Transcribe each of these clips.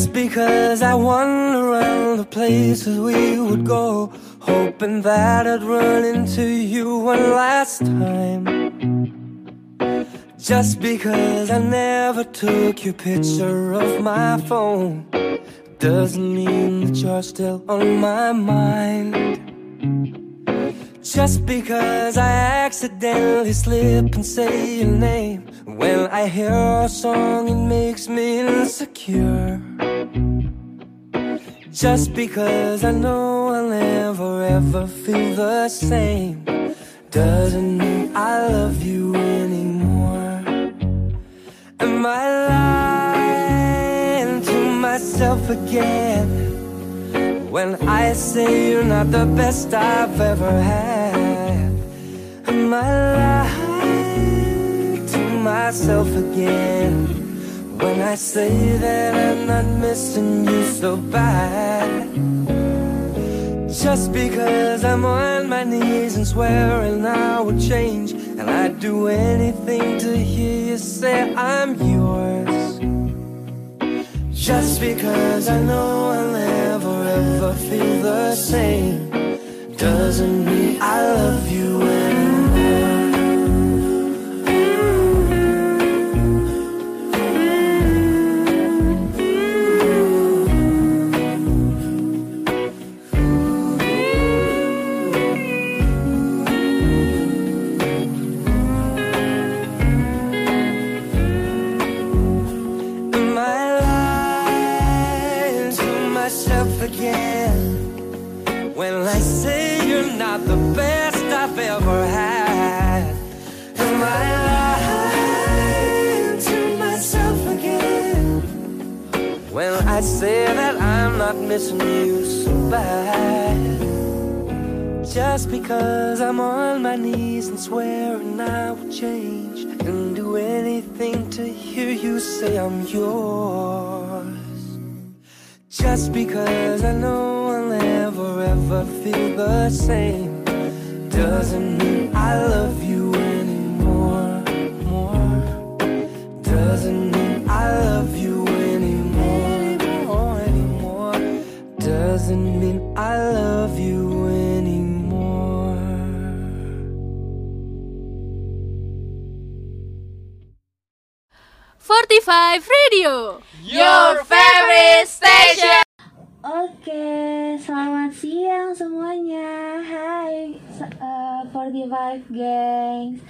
Just because I wander around the places we would go, hoping that I'd run into you one last time. Just because I never took your picture of my phone, doesn't mean that you're still on my mind. Just because I accidentally slip and say your name When I hear a song it makes me insecure Just because I know I'll never ever feel the same Doesn't mean I love you anymore Am I lying to myself again? When I say you're not the best I've ever had Am I lying to myself again When I say that I'm not missing you so bad Just because I'm on my knees and swearing I will change And I'd do anything to hear you say I'm yours. Just because I know I'll never ever feel the same Doesn't mean I love you That I'm not missing you so bad just because I'm on my knees and swearing I will change and do anything to hear you say I'm yours. Just because I know I'll never ever feel the same doesn't mean I love you 45 Radio Your favorite station. Oke, selamat siang semuanya. Hai, eh, 45 gengs.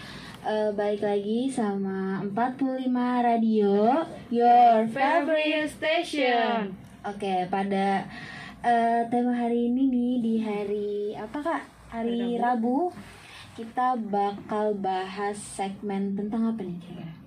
Eh, balik lagi sama 45 Radio, your favorite station. Oke, pada eh, tema hari ini nih di hari apa kak? Hari Rabu. Kita bakal bahas segmen tentang apa nih kira?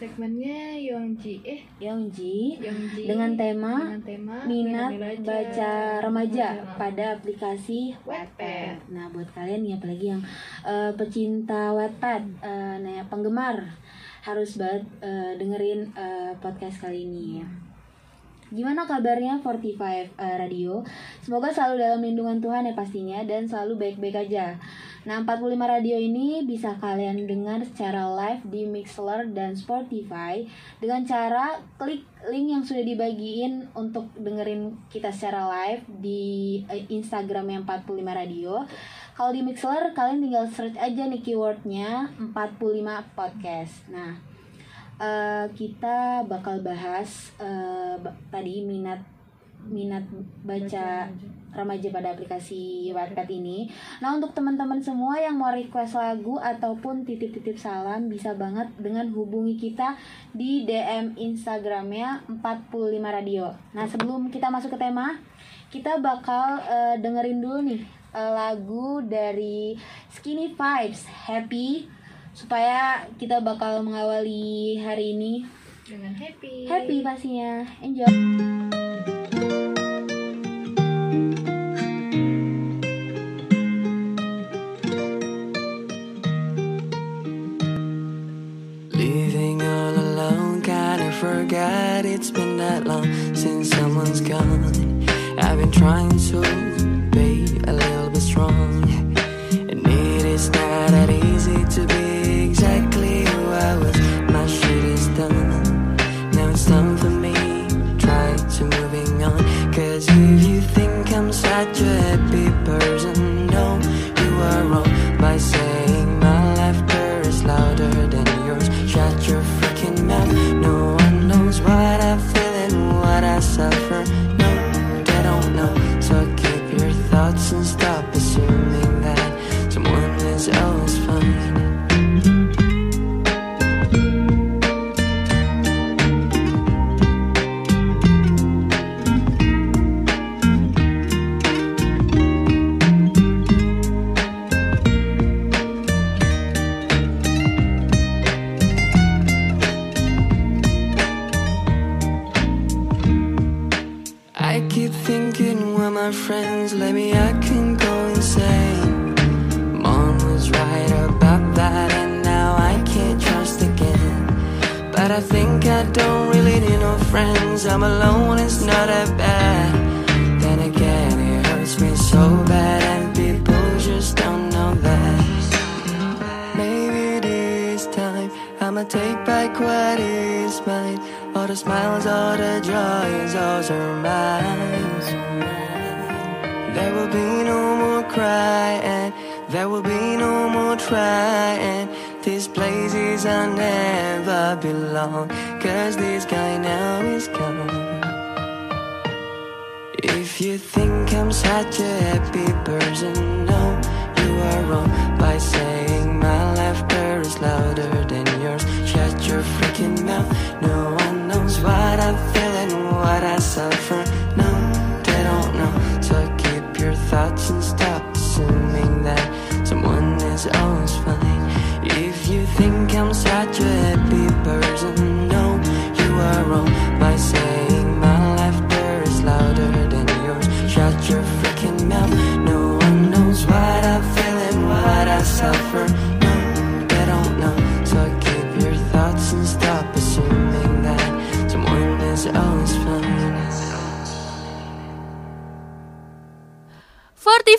Segmennya Yongji eh Yongji Yongji dengan tema dengan tema minat Minat baca remaja Remaja. pada aplikasi Wattpad. Nah, buat kalian nih apalagi yang eh, pecinta Wattpad, eh, nah ya, penggemar harus banget eh, dengerin eh, podcast kali ini ya. Gimana kabarnya 45 eh, Radio? Semoga selalu dalam lindungan Tuhan ya pastinya dan selalu baik-baik aja. Nah, 45 Radio ini bisa kalian dengar secara live di Mixler dan Spotify dengan cara klik link yang sudah dibagiin untuk dengerin kita secara live di eh, Instagramnya 45 Radio. Kalau di Mixler kalian tinggal search aja nih keywordnya 45 podcast. Nah, eh, kita bakal bahas ba- tadi minat minat baca remaja pada aplikasi Wattpad ini. Nah, untuk teman-teman semua yang mau request lagu ataupun titip-titip salam bisa banget dengan hubungi kita di DM Instagramnya 45 Radio. Nah, sebelum kita masuk ke tema, kita bakal eh, dengerin dulu nih eh, lagu dari Skinny Vibes Happy supaya kita bakal mengawali hari ini dengan happy. happy pastinya. Enjoy. Living all alone, kinda forgot it's been that long since someone's gone. I've been trying to friends let me, I can go insane. Mom was right about that, and now I can't trust again. But I think I don't really need no friends. I'm alone, it's not that bad. Then again, it hurts me so bad, and people just don't know that. Maybe this time I'ma take back what is mine. All the smiles, all the joys, all are mine. There will be no more crying. There will be no more trying. These places I never belong. Cause this guy now is gone. If you think I'm such a happy person, no, you are wrong by saying my laughter is louder than yours. Shut your freaking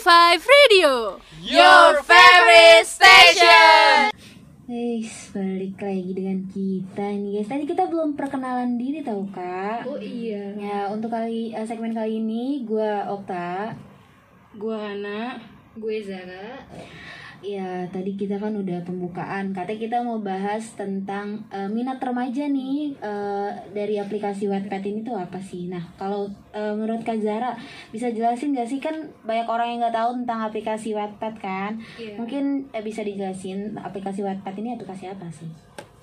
45 Radio. Your favorite station. Guys, balik lagi dengan kita nih guys. Tadi kita belum perkenalan diri tau kak. Oh iya. Ya untuk kali eh, segmen kali ini gue Okta. Gua Hana. Gue Zara. Ya tadi kita kan udah pembukaan. Katanya kita mau bahas tentang eh, minat remaja nih eh, dari aplikasi Wattpad ini tuh apa sih? Nah kalau eh, menurut Kak Zara bisa jelasin gak sih kan banyak orang yang nggak tahu tentang aplikasi Wattpad kan? Iya. Mungkin eh, bisa dijelasin aplikasi Wattpad ini aplikasi apa sih?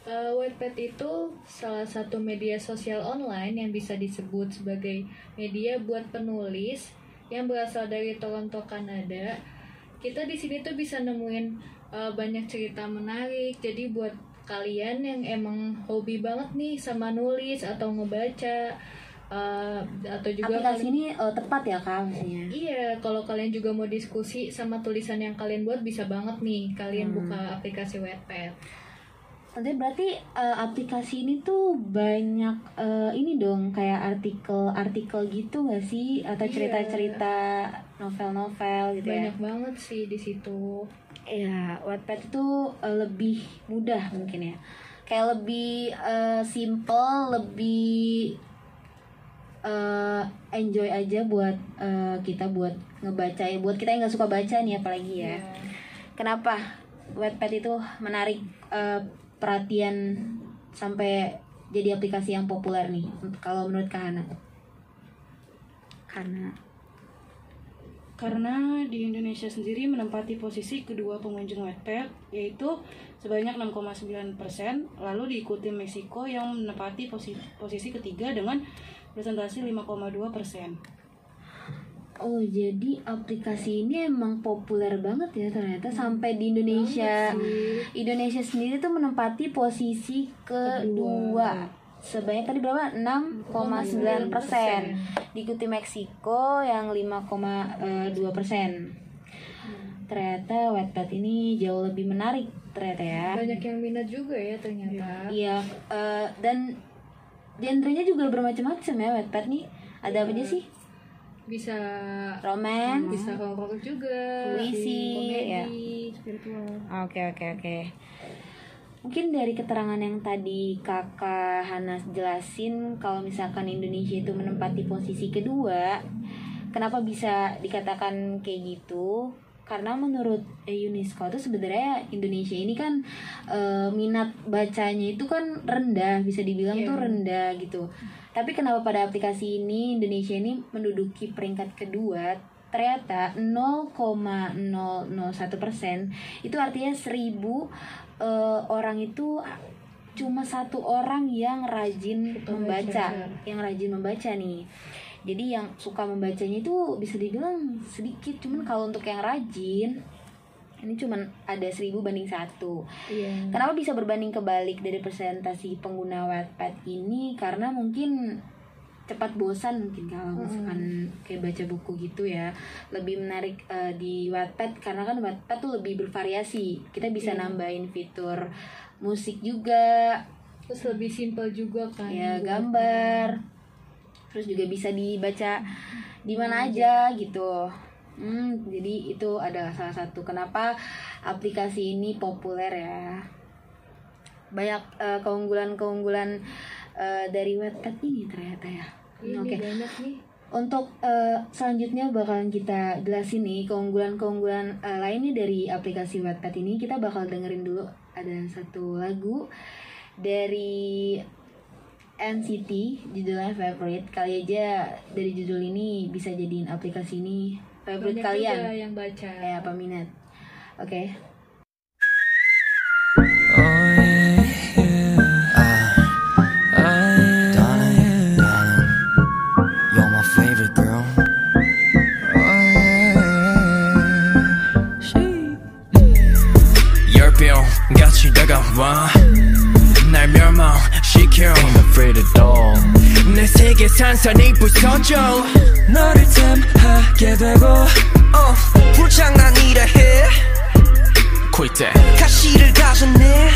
Uh, Wattpad itu salah satu media sosial online yang bisa disebut sebagai media buat penulis yang berasal dari Toronto, Kanada. Kita di sini tuh bisa nemuin uh, banyak cerita menarik. Jadi buat kalian yang emang hobi banget nih sama nulis atau ngebaca uh, atau juga aplikasi kalian- ini eh, tepat ya kak maksudnya? Iya, kalau kalian juga mau diskusi sama tulisan yang kalian buat bisa banget nih kalian Hmm. buka aplikasi Wattpad. Tentunya berarti eh, aplikasi ini tuh banyak eh, ini dong kayak artikel-artikel gitu gak sih atau Iya. cerita-cerita novel-novel gitu Banyak ya? banget sih di situ. Ya, Wattpad itu eh, lebih mudah mungkin ya. Kayak lebih eh, simple, lebih eh, enjoy aja buat eh, kita buat ngebaca ya. Buat kita yang nggak suka baca nih apalagi ya. Kenapa Wattpad itu menarik eh, perhatian sampai jadi aplikasi yang populer nih? Kalau menurut Kak Hana? Karena Karena di Indonesia sendiri menempati posisi kedua pengunjung Wattpad yaitu sebanyak 6,9 persen, lalu diikuti Meksiko yang menempati posisi, posisi ketiga dengan presentasi 5,2 persen. Oh jadi aplikasi ini emang populer banget ya ternyata sampai di Indonesia. Indonesia sendiri tuh menempati posisi kedua. Sebanyak tadi berapa? 6,9 persen. Diikuti Meksiko yang 5,2 persen. Ternyata Wattpad ini jauh lebih menarik ternyata ya. Banyak yang minat juga ya ternyata. iya eh, dan genrenya juga bermacam-macam ya Wattpad nih. Ada apa aja sih Bisa romance bisa horor juga, Puisi, komedi, ya. spiritual. Oke oke oke. Mungkin dari keterangan yang tadi kakak Hana jelasin kalau misalkan Indonesia itu menempati posisi kedua, kenapa bisa dikatakan kayak gitu? Karena menurut eh, UNESCO tuh sebenarnya Indonesia ini kan eh, minat bacanya itu kan rendah bisa dibilang tuh rendah gitu. Tapi kenapa pada aplikasi ini Indonesia ini menduduki peringkat kedua? Ternyata 0,001 persen itu artinya 1000 eh, orang itu cuma satu orang yang rajin membaca yang rajin membaca nih jadi yang suka membacanya itu bisa dibilang sedikit. Cuman kalau untuk yang rajin ini cuman ada 1000 banding satu. Iya. Kenapa bisa berbanding kebalik dari presentasi pengguna Wattpad ini? Karena mungkin cepat bosan mungkin kalau misalkan kayak baca buku gitu ya. Lebih menarik eh, di Wattpad karena kan Wattpad tuh lebih bervariasi. Kita bisa nambahin fitur musik juga. Terus lebih simpel juga kan. ya gambar terus juga bisa dibaca di mana aja gitu. Hmm, jadi itu adalah salah satu kenapa aplikasi ini populer ya. Banyak eh, keunggulan-keunggulan eh, dari Wattpad ini ternyata ya. Ini oke. banyak nih. untuk eh, selanjutnya bakalan kita jelasin nih keunggulan-keunggulan eh, lainnya dari aplikasi Wattpad ini. Kita bakal dengerin dulu. Ada satu lagu dari NCT judulnya favorite. Kali aja dari judul ini bisa jadiin aplikasi ini. Favorite Banyak kalian. yang baca. kayak peminat. Oke. Oh afraid at all. 내 세계 산산이 부서져 너를 탐하게 되고. 어, 불장난 이라 해. Quit that, 가시를 가졌네.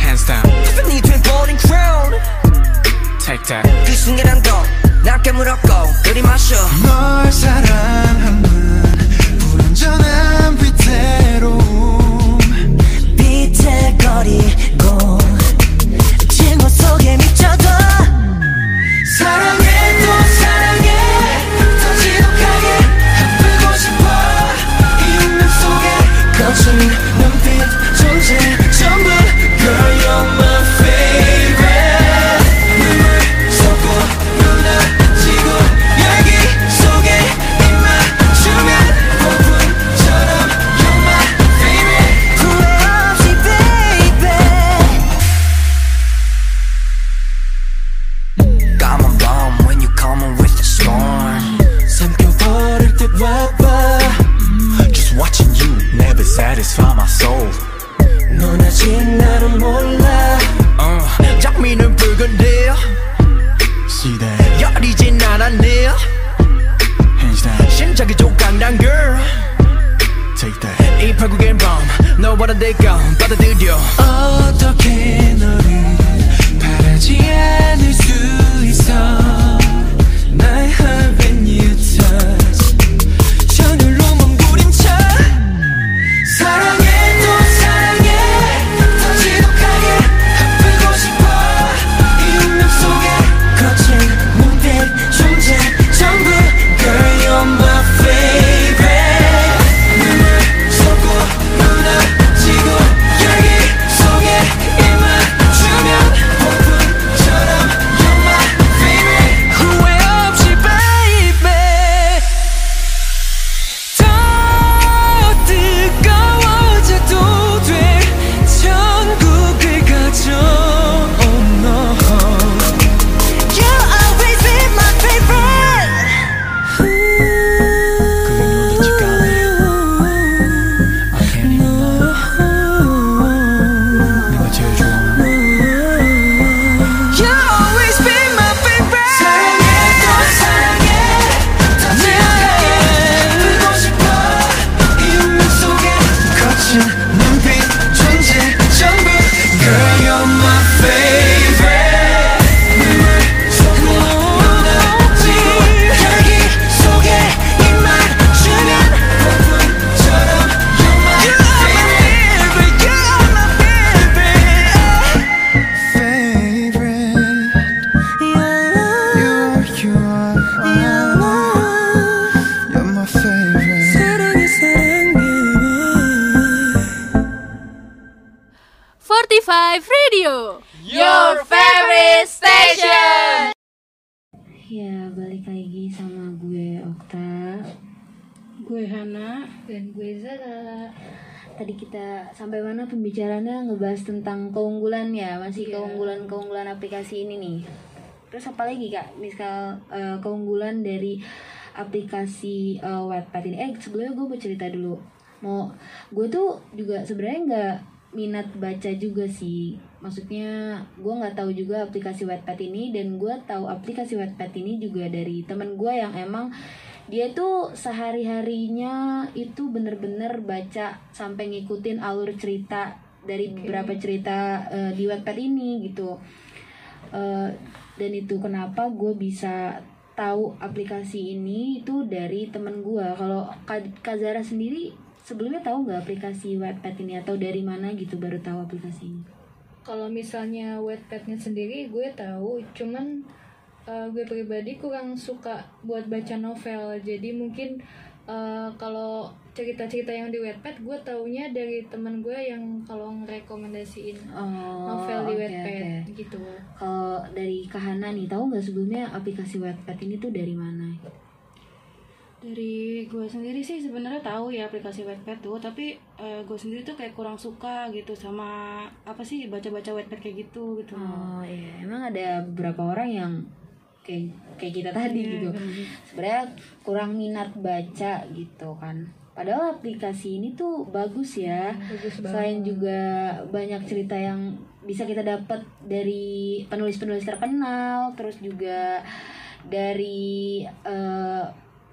Hands down, 팬이 돼버린 crown. Take that. 그 순간한 거날 깨물었고 들이마셔. 널 사랑하는 불완전한 위태로움. 비틀거리고 증오 속에 미쳐도 gue Hana Dan gue Zara. Tadi kita sampai mana pembicaraannya ngebahas tentang keunggulan ya, masih keunggulan-keunggulan aplikasi ini nih. Terus apa lagi kak? Misal eh, keunggulan dari aplikasi eh, Wattpad ini. Eh sebelumnya gue mau cerita dulu. Mau gue tuh juga sebenarnya nggak minat baca juga sih. Maksudnya gue nggak tahu juga aplikasi Wattpad ini dan gue tahu aplikasi Wattpad ini juga dari temen gue yang emang dia tuh sehari-harinya itu bener-bener baca sampai ngikutin alur cerita dari beberapa cerita eh, di Wattpad ini gitu. Eh, dan itu kenapa gue bisa tahu aplikasi ini itu dari temen gue kalau Kak Kak Zara sendiri sebelumnya tahu nggak aplikasi Wattpad ini atau dari mana gitu baru tahu aplikasi ini? Kalau misalnya Wattpad-nya sendiri gue tahu, cuman uh, gue pribadi kurang suka buat baca novel. Jadi mungkin uh, kalau cerita-cerita yang di Wattpad gue taunya dari teman gue yang kalau ngerekomendasiin Oh, novel di oke, Wattpad oke. gitu. kalau dari Kahana nih tahu nggak sebelumnya aplikasi Wattpad ini tuh dari mana dari gue sendiri sih sebenarnya tahu ya aplikasi Wattpad tuh tapi eh, gue sendiri tuh kayak kurang suka gitu sama apa sih baca-baca Wattpad kayak gitu gitu Oh iya, emang ada beberapa orang yang kayak kayak kita tadi gitu. Sebenarnya kurang minat baca gitu kan. Padahal aplikasi ini tuh bagus ya. Bagus banget. Selain juga banyak cerita yang bisa kita dapat dari penulis-penulis terkenal, terus juga dari eh,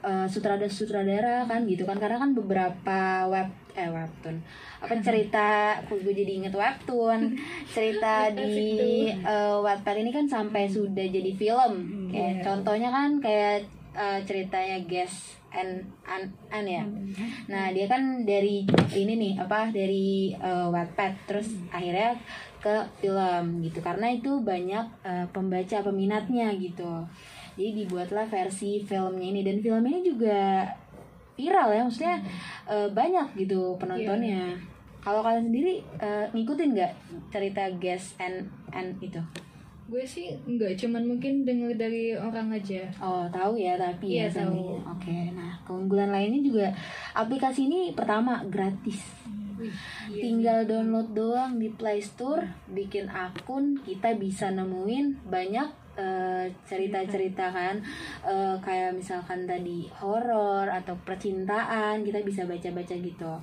eh, sutradara-sutradara kan gitu kan karena kan beberapa web eh webtoon apa cerita kok gue jadi inget webtoon cerita di eh, Wattpad ini kan sampai sudah jadi film. Kayak contohnya kan kayak eh, ceritanya Guess and An, An ya. Nah dia kan dari ini nih apa dari eh, Wattpad. Terus akhirnya ke film gitu. Karena itu banyak eh, pembaca peminatnya gitu. Jadi dibuatlah versi filmnya ini. Dan film ini juga viral ya maksudnya eh, banyak gitu penontonnya kalau kalian sendiri eh, ngikutin nggak cerita Guess and and itu Gue sih enggak, cuman mungkin denger dari orang aja. oh tahu ya tapi ya Iya, tahu. sebenarnya. oke nah keunggulan lainnya juga aplikasi ini pertama gratis Wih, iya. tinggal download doang di Play Store bikin akun kita bisa nemuin banyak eh, cerita-cerita kan Eh, kayak misalkan tadi horor atau percintaan kita bisa baca-baca gitu.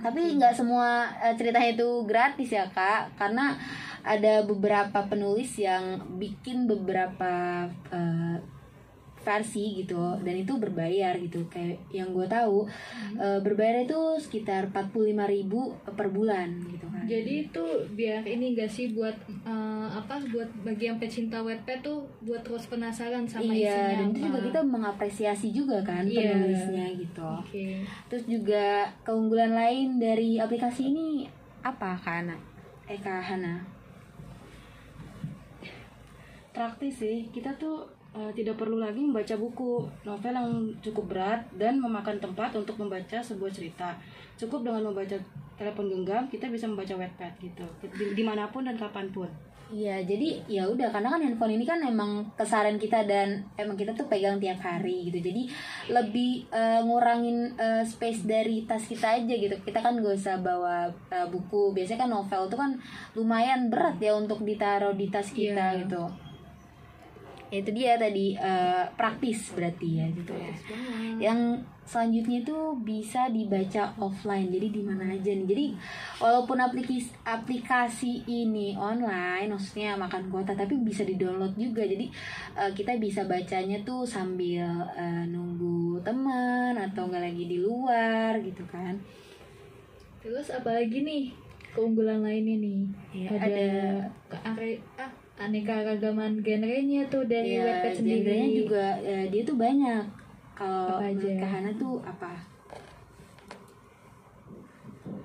Tapi nggak semua eh, ceritanya itu gratis ya kak. Karena ada beberapa penulis yang bikin beberapa eh, versi gitu. Dan itu berbayar gitu. Kayak yang gue tahu eh, berbayar itu sekitar 45.000 per bulan gitu kan. Jadi itu biar ini gak sih buat eh, apa buat bagi yang pecinta Wattpad tuh buat terus penasaran sama iya isinya dan itu juga kita mengapresiasi juga kan Iya. penulisnya gitu. Oke. terus juga keunggulan lain dari aplikasi ini apa kak eh kak Hana? Praktis sih. Kita tuh eh, tidak perlu lagi membaca buku novel yang cukup berat dan memakan tempat untuk membaca sebuah cerita cukup dengan membaca telepon genggam kita bisa membaca Wattpad gitu di- di mana pun dan kapan pun Iya, jadi ya udah karena kan handphone ini kan emang keseharian kita dan emang kita tuh pegang tiap hari gitu. Jadi lebih eh, ngurangin eh, space dari tas kita aja gitu. Kita kan gak usah bawa eh, buku. Biasanya kan novel tuh kan lumayan berat ya untuk ditaruh di tas kita Iya. gitu. Ya, itu dia tadi eh, praktis berarti ya gitu ya. Yang selanjutnya itu bisa dibaca offline. Jadi di mana aja nih. Jadi walaupun aplikasi aplikasi ini online, maksudnya makan kuota, tapi bisa di-download juga. Jadi eh, kita bisa bacanya tuh sambil eh, nunggu teman atau nggak lagi di luar gitu kan. Terus apalagi nih keunggulan lainnya nih? Ya, ada ada- ke- ah, aneka ragaman genrenya tuh dari Ya, Wattpad sendiri. genrenya juga eh, dia tuh banyak. Kalau menurut Kak Hana tuh apa?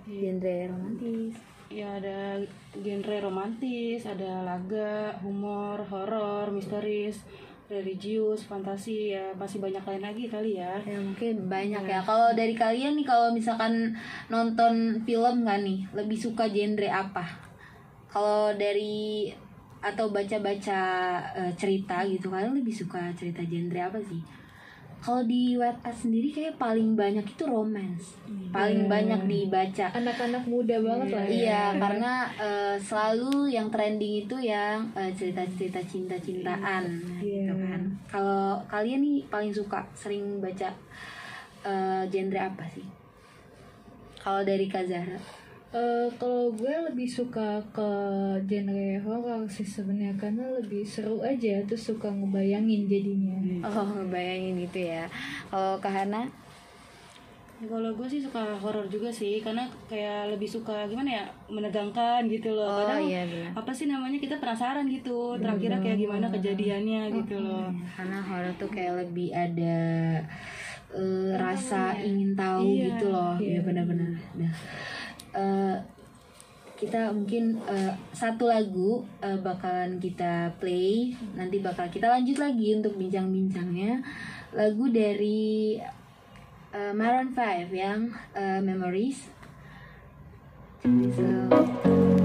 Genre romantis. ya ada genre romantis ada laga humor horor misteris religius fantasi ya masih banyak lain lagi kali ya Ya mungkin banyak ya. Kalau dari kalian nih kalau misalkan nonton film kan nih, lebih suka genre apa? Kalau dari atau baca-baca eh, cerita gitu kalian lebih suka cerita genre apa sih? kalau di Wattpad sendiri kayak paling banyak itu romance paling banyak dibaca anak-anak muda banget lah ya. Iya, karena eh, selalu yang trending itu yang eh, cerita-cerita cinta-cintaan gitu kan. Kalau kalian nih paling suka sering baca eh, genre apa sih? Kalau dari Kak Eh, kalau gue lebih suka ke genre horor sih sebenarnya karena lebih seru aja terus suka ngebayangin jadinya Oh, ngebayangin gitu ya. Kalau Kak Hana? Ya, kalau gue sih suka horor juga sih karena kayak lebih suka gimana ya menegangkan gitu loh Oh, kadang iya, benar. apa sih namanya kita penasaran gitu terakhirnya kayak gimana kejadiannya gitu loh Karena horor tuh kayak lebih ada eh, rasa ingin tahu Iya, gitu loh. Iya benar-benar. Nah, eh, kita mungkin eh, satu lagu eh, bakalan kita play. Nanti bakal kita lanjut lagi untuk bincang-bincangnya. Lagu dari eh, Maroon 5 yang eh, Memories. So,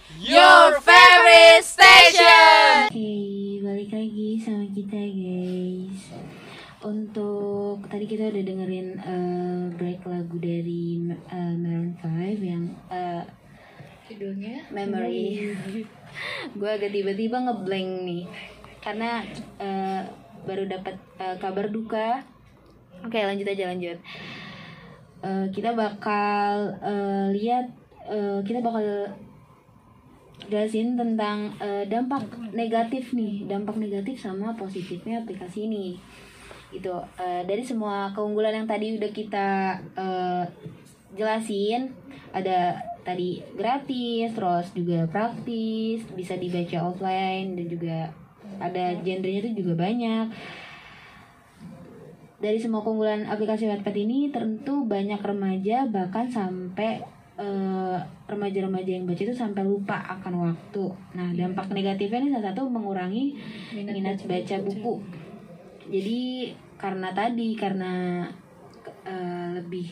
lagi sama kita guys. Untuk tadi kita udah dengerin eh, break lagu dari eh, Maroon 5 yang eh, judulnya Memory. Gue agak tiba-tiba ngeblank nih karena eh, baru dapat eh, kabar duka. Oke, lanjut aja lanjut. Eh, kita bakal eh, lihat, eh, kita bakal jelasin tentang eh, dampak negatif nih, dampak negatif sama positifnya aplikasi ini. Itu eh, dari semua keunggulan yang tadi udah kita eh, jelasin, ada tadi gratis terus juga praktis bisa dibaca offline dan juga ada genrenya itu juga banyak dari semua keunggulan aplikasi Wattpad ini tentu banyak remaja bahkan sampai remaja-remaja yang baca itu sampai lupa akan waktu. Nah, dampak negatifnya ini salah satu mengurangi minat, baca buku. Jadi karena tadi karena eh, lebih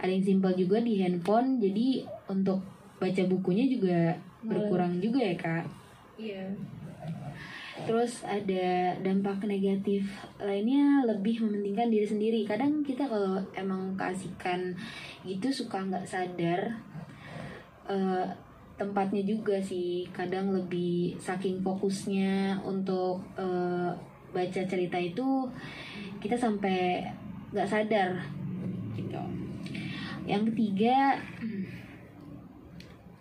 ada yang simpel juga di handphone, jadi untuk baca bukunya juga berkurang juga ya kak. Iya. Terus ada dampak negatif lainnya lebih mementingkan diri sendiri. Kadang kita kalau emang keasikan gitu suka nggak sadar eh, tempatnya juga sih. Kadang lebih saking fokusnya untuk eh, baca cerita itu kita sampai nggak sadar gitu. Yang ketiga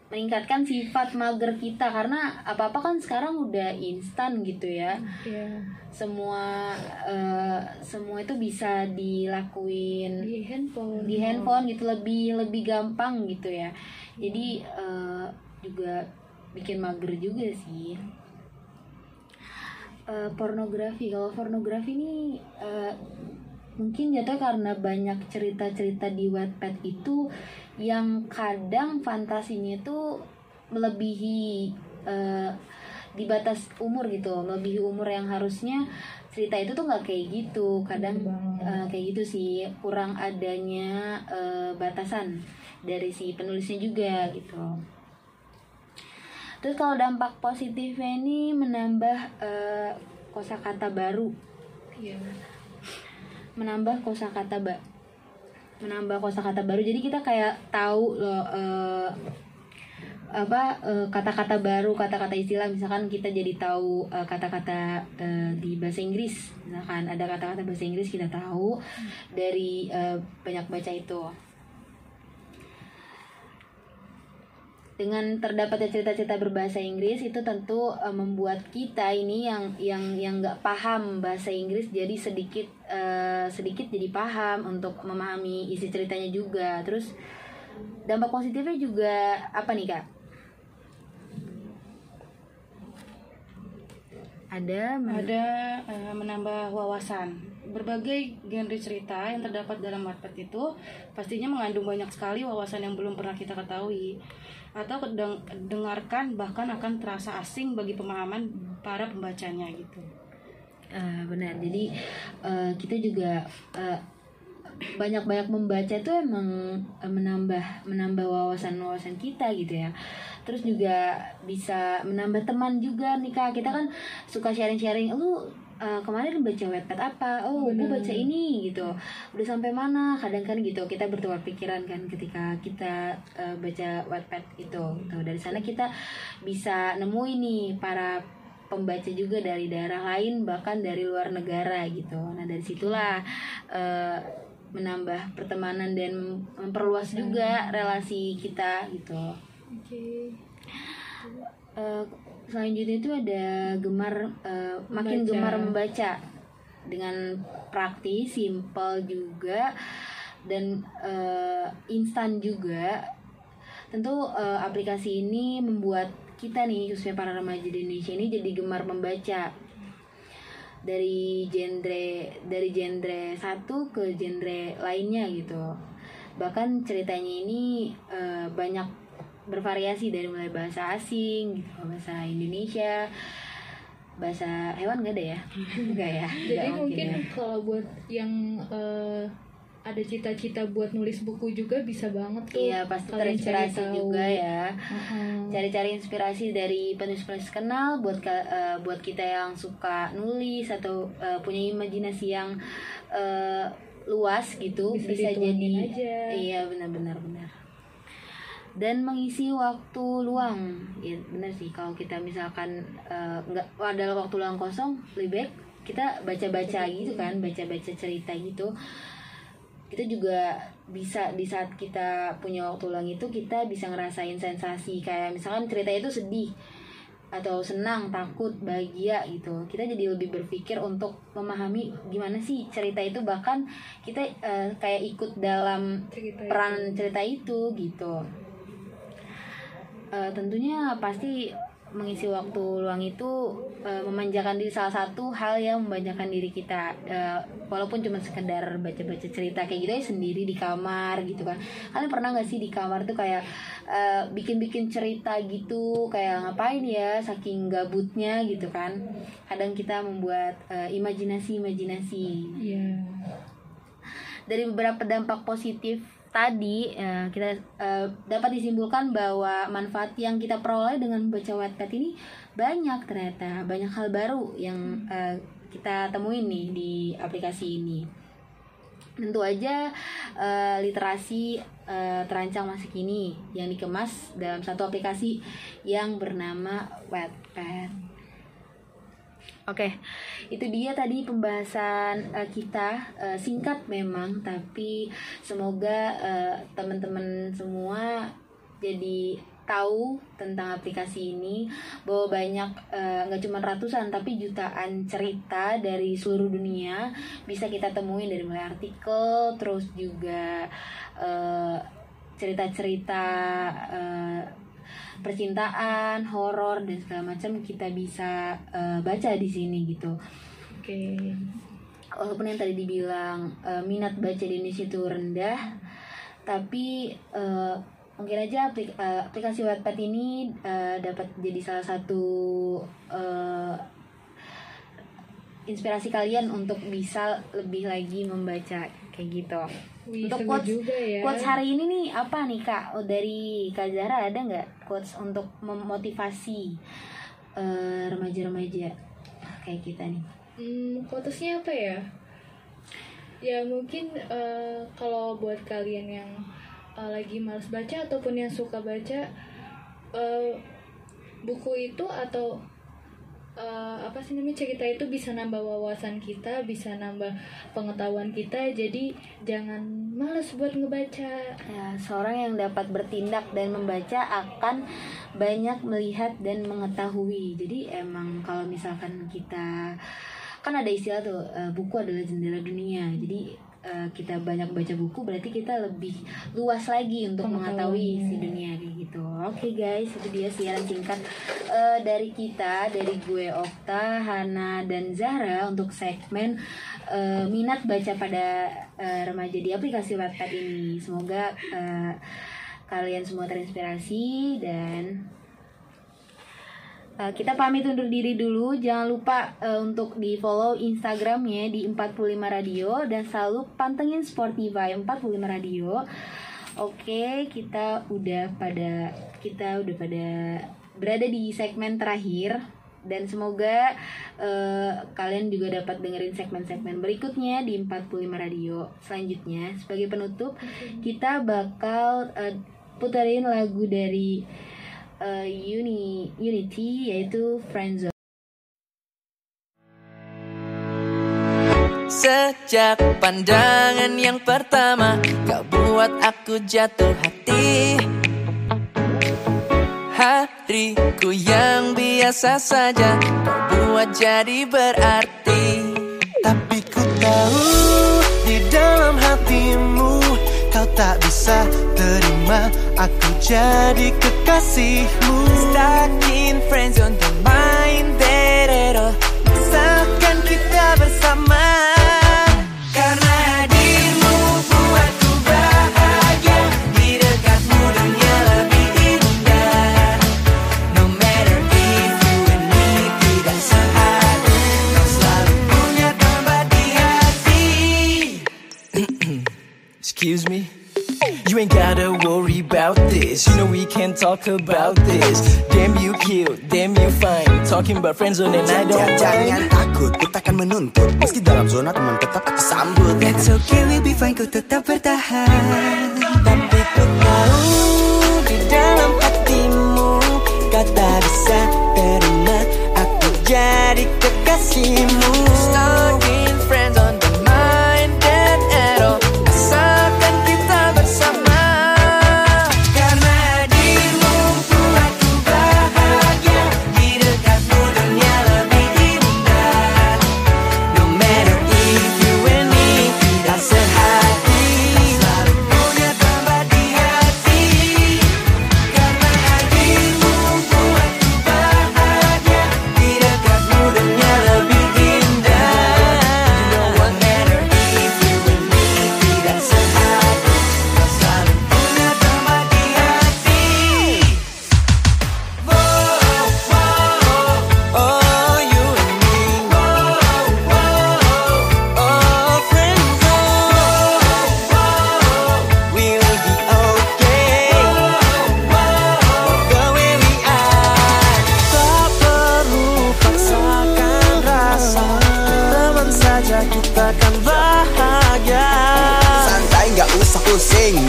meningkatkan sifat mager kita karena apa-apa kan sekarang udah instan gitu ya Iya. semua eh, semua itu bisa dilakuin Di handphone. di handphone gitu lebih lebih gampang gitu ya jadi eh, juga bikin mager juga sih Eh, pornografi kalau pornografi ini eh, mungkin jatuh karena banyak cerita-cerita di Wattpad itu yang kadang fantasinya itu melebihi eh, di batas umur gitu melebihi umur yang harusnya cerita itu tuh nggak kayak gitu. Kadang eh, kayak gitu sih kurang adanya eh, batasan dari si penulisnya juga gitu. Terus kalau dampak positifnya ini menambah eh, kosakata baru. Iya. menambah kosakata ba menambah kosakata baru. Jadi kita kayak tahu loh eh, apa eh, kata-kata baru kata-kata istilah. Misalkan kita jadi tahu eh, kata-kata eh, di bahasa Inggris. Misalkan ada kata-kata bahasa Inggris kita tahu dari banyak baca itu dengan terdapatnya cerita-cerita berbahasa Inggris itu tentu eh, membuat kita ini yang yang yang nggak paham bahasa Inggris jadi sedikit eh, sedikit jadi paham untuk memahami isi ceritanya juga terus dampak positifnya juga apa nih kak? Ada men- Ada eh, menambah wawasan. Berbagai genre cerita yang terdapat dalam Wattpad itu pastinya mengandung banyak sekali wawasan yang belum pernah kita ketahui atau kedeng- dengarkan bahkan akan terasa asing bagi pemahaman para pembacanya gitu. Eh, benar. Jadi eh, kita juga eh, banyak-banyak membaca tuh emang eh, menambah menambah wawasan-wawasan kita gitu ya. Terus juga bisa menambah teman juga nih kak. Kita kan suka sharing-sharing lu eh, kemarin baca webpad apa oh gue baca ini gitu udah sampai mana kadang kan gitu kita bertukar pikiran kan ketika kita eh, baca webpad itu Tuh, dari sana kita bisa nemu ini para pembaca juga dari daerah lain bahkan dari luar negara gitu. Nah dari situlah eh, menambah pertemanan dan memperluas juga relasi kita gitu. Oke. Eh, selanjutnya itu ada gemar makin Membaca. gemar membaca dengan praktis, simpel juga dan eh, instan juga. Tentu eh, aplikasi ini membuat kita nih khususnya para remaja di Indonesia ini jadi gemar membaca dari genre dari genre satu ke genre lainnya gitu bahkan ceritanya ini eh, banyak bervariasi dari mulai bahasa asing gitu, bahasa Indonesia bahasa hewan gak ada ya? Enggak ya? Jadi Nggak mungkin ya. kalau buat yang eh, ada cita-cita buat nulis buku juga bisa banget tuh. iya pasti cari terinspirasi juga ya. Cari-cari inspirasi dari penulis-penulis kenal buat eh, buat kita yang suka nulis atau eh, punya imajinasi yang eh, luas gitu Bisa bisa, jadi aja. iya benar-benar benar dan mengisi waktu luang. Ya benar sih. Kalau kita misalkan eh, nggak ada waktu luang kosong lebih baik kita baca-baca gitu kan baca-baca cerita gitu. Kita juga bisa di saat kita punya waktu luang itu kita bisa ngerasain sensasi kayak misalkan cerita itu sedih atau senang, takut, bahagia gitu. Kita jadi lebih berpikir untuk memahami gimana sih cerita itu. Bahkan kita eh, kayak ikut dalam Cerita peran cerita itu gitu. Eh, tentunya pasti mengisi waktu luang itu eh, memanjakan diri salah satu hal yang memanjakan diri kita. Eh, walaupun cuma sekedar baca-baca cerita kayak gitu ya sendiri di kamar gitu kan. Kalian pernah nggak sih di kamar tuh kayak bikin-bikin cerita gitu? Kayak ngapain ya saking gabutnya gitu kan. Kadang kita membuat eh, imajinasi-imajinasi. Iya. dari beberapa dampak positif tadi eh, kita eh, dapat disimpulkan bahwa manfaat yang kita peroleh dengan membaca Wattpad ini banyak ternyata banyak hal baru yang eh, kita temuin nih di aplikasi ini tentu aja eh, literasi eh, terancang masa kini yang dikemas dalam satu aplikasi yang bernama Wattpad. Oke, itu dia tadi pembahasan eh, kita eh, singkat memang, tapi semoga eh, teman-teman semua jadi tahu tentang aplikasi ini bahwa banyak nggak cuma ratusan tapi jutaan cerita dari seluruh dunia bisa kita temuin dari mulai artikel terus juga cerita-cerita eh, percintaan, horor dan segala macam kita bisa eh, baca di sini gitu. Oke. Walaupun yang tadi dibilang eh, minat baca di Indonesia itu rendah, tapi eh, mungkin aja aplik- eh, aplikasi Wattpad ini eh, dapat jadi salah satu eh, inspirasi kalian untuk bisa lebih lagi membaca kayak gitu. Wih, untuk quotes, juga ya. quotes hari ini nih apa nih kak? Oh, dari Kak Zara ada nggak quotes untuk memotivasi eh, remaja-remaja kayak kita nih? Hmm, quotesnya apa ya? Ya mungkin eh, kalau buat kalian yang eh, lagi malas baca ataupun yang suka baca eh, buku itu atau eh, apa sih namanya cerita itu bisa nambah wawasan kita, bisa nambah pengetahuan kita. Jadi jangan malas buat ngebaca. Ya, seorang yang dapat bertindak dan membaca akan banyak melihat dan mengetahui. Jadi emang kalau misalkan kita kan ada istilah tuh eh, buku adalah jendela dunia. Jadi eh, kita banyak baca buku berarti kita lebih luas lagi untuk mengetahui si dunia kayak gitu. Oke guys, itu dia siaran singkat eh, dari kita dari gue Okta, Hana dan Zahra untuk segmen eh, minat baca pada eh, remaja di aplikasi Wattpad ini. Semoga eh, kalian semua terinspirasi dan eh, kita pamit undur diri dulu. Jangan lupa eh, untuk di follow Instagramnya di 45 Radio dan selalu pantengin Spotify 45 Radio. Oke, kita udah pada kita udah pada berada di segmen terakhir dan semoga eh, kalian juga dapat dengerin segmen-segmen berikutnya di 45 Radio selanjutnya. Sebagai penutup, kita bakal eh, puterin lagu dari eh, Uni Unity yaitu Friendzone. Sejak pandangan yang pertama Kau buat aku jatuh hati Hariku yang biasa saja Kau buat jadi berarti Tapi ku tahu di dalam hatimu Kau tak bisa terima aku jadi kekasihmu. Stuck in friendzone that at all Seakan kita bersama. Karena hadirmu buatku bahagia. Di dekatmu dunia lebih indah. No matter if you and me tidak sehati Kau selalu punya tempat di hati. Excuse me. You ain't gotta about this. You know we can talk about this. Damn you cute, damn you fine. Talking about friendzone and I don't Jangan mind. takut, kita akan menuntut. Meski dalam zona teman tetap aku sambut. That's okay, we'll be fine, ku tetap bertahan. Tapi ku tahu di dalam hatimu Kau tak bisa terima aku jadi kekasihmu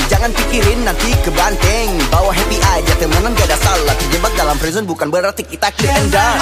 Jangan pikirin nanti kebanting Bawa happy aja temenan gak ada salah. Terjebak dalam prison bukan berarti kita clear and done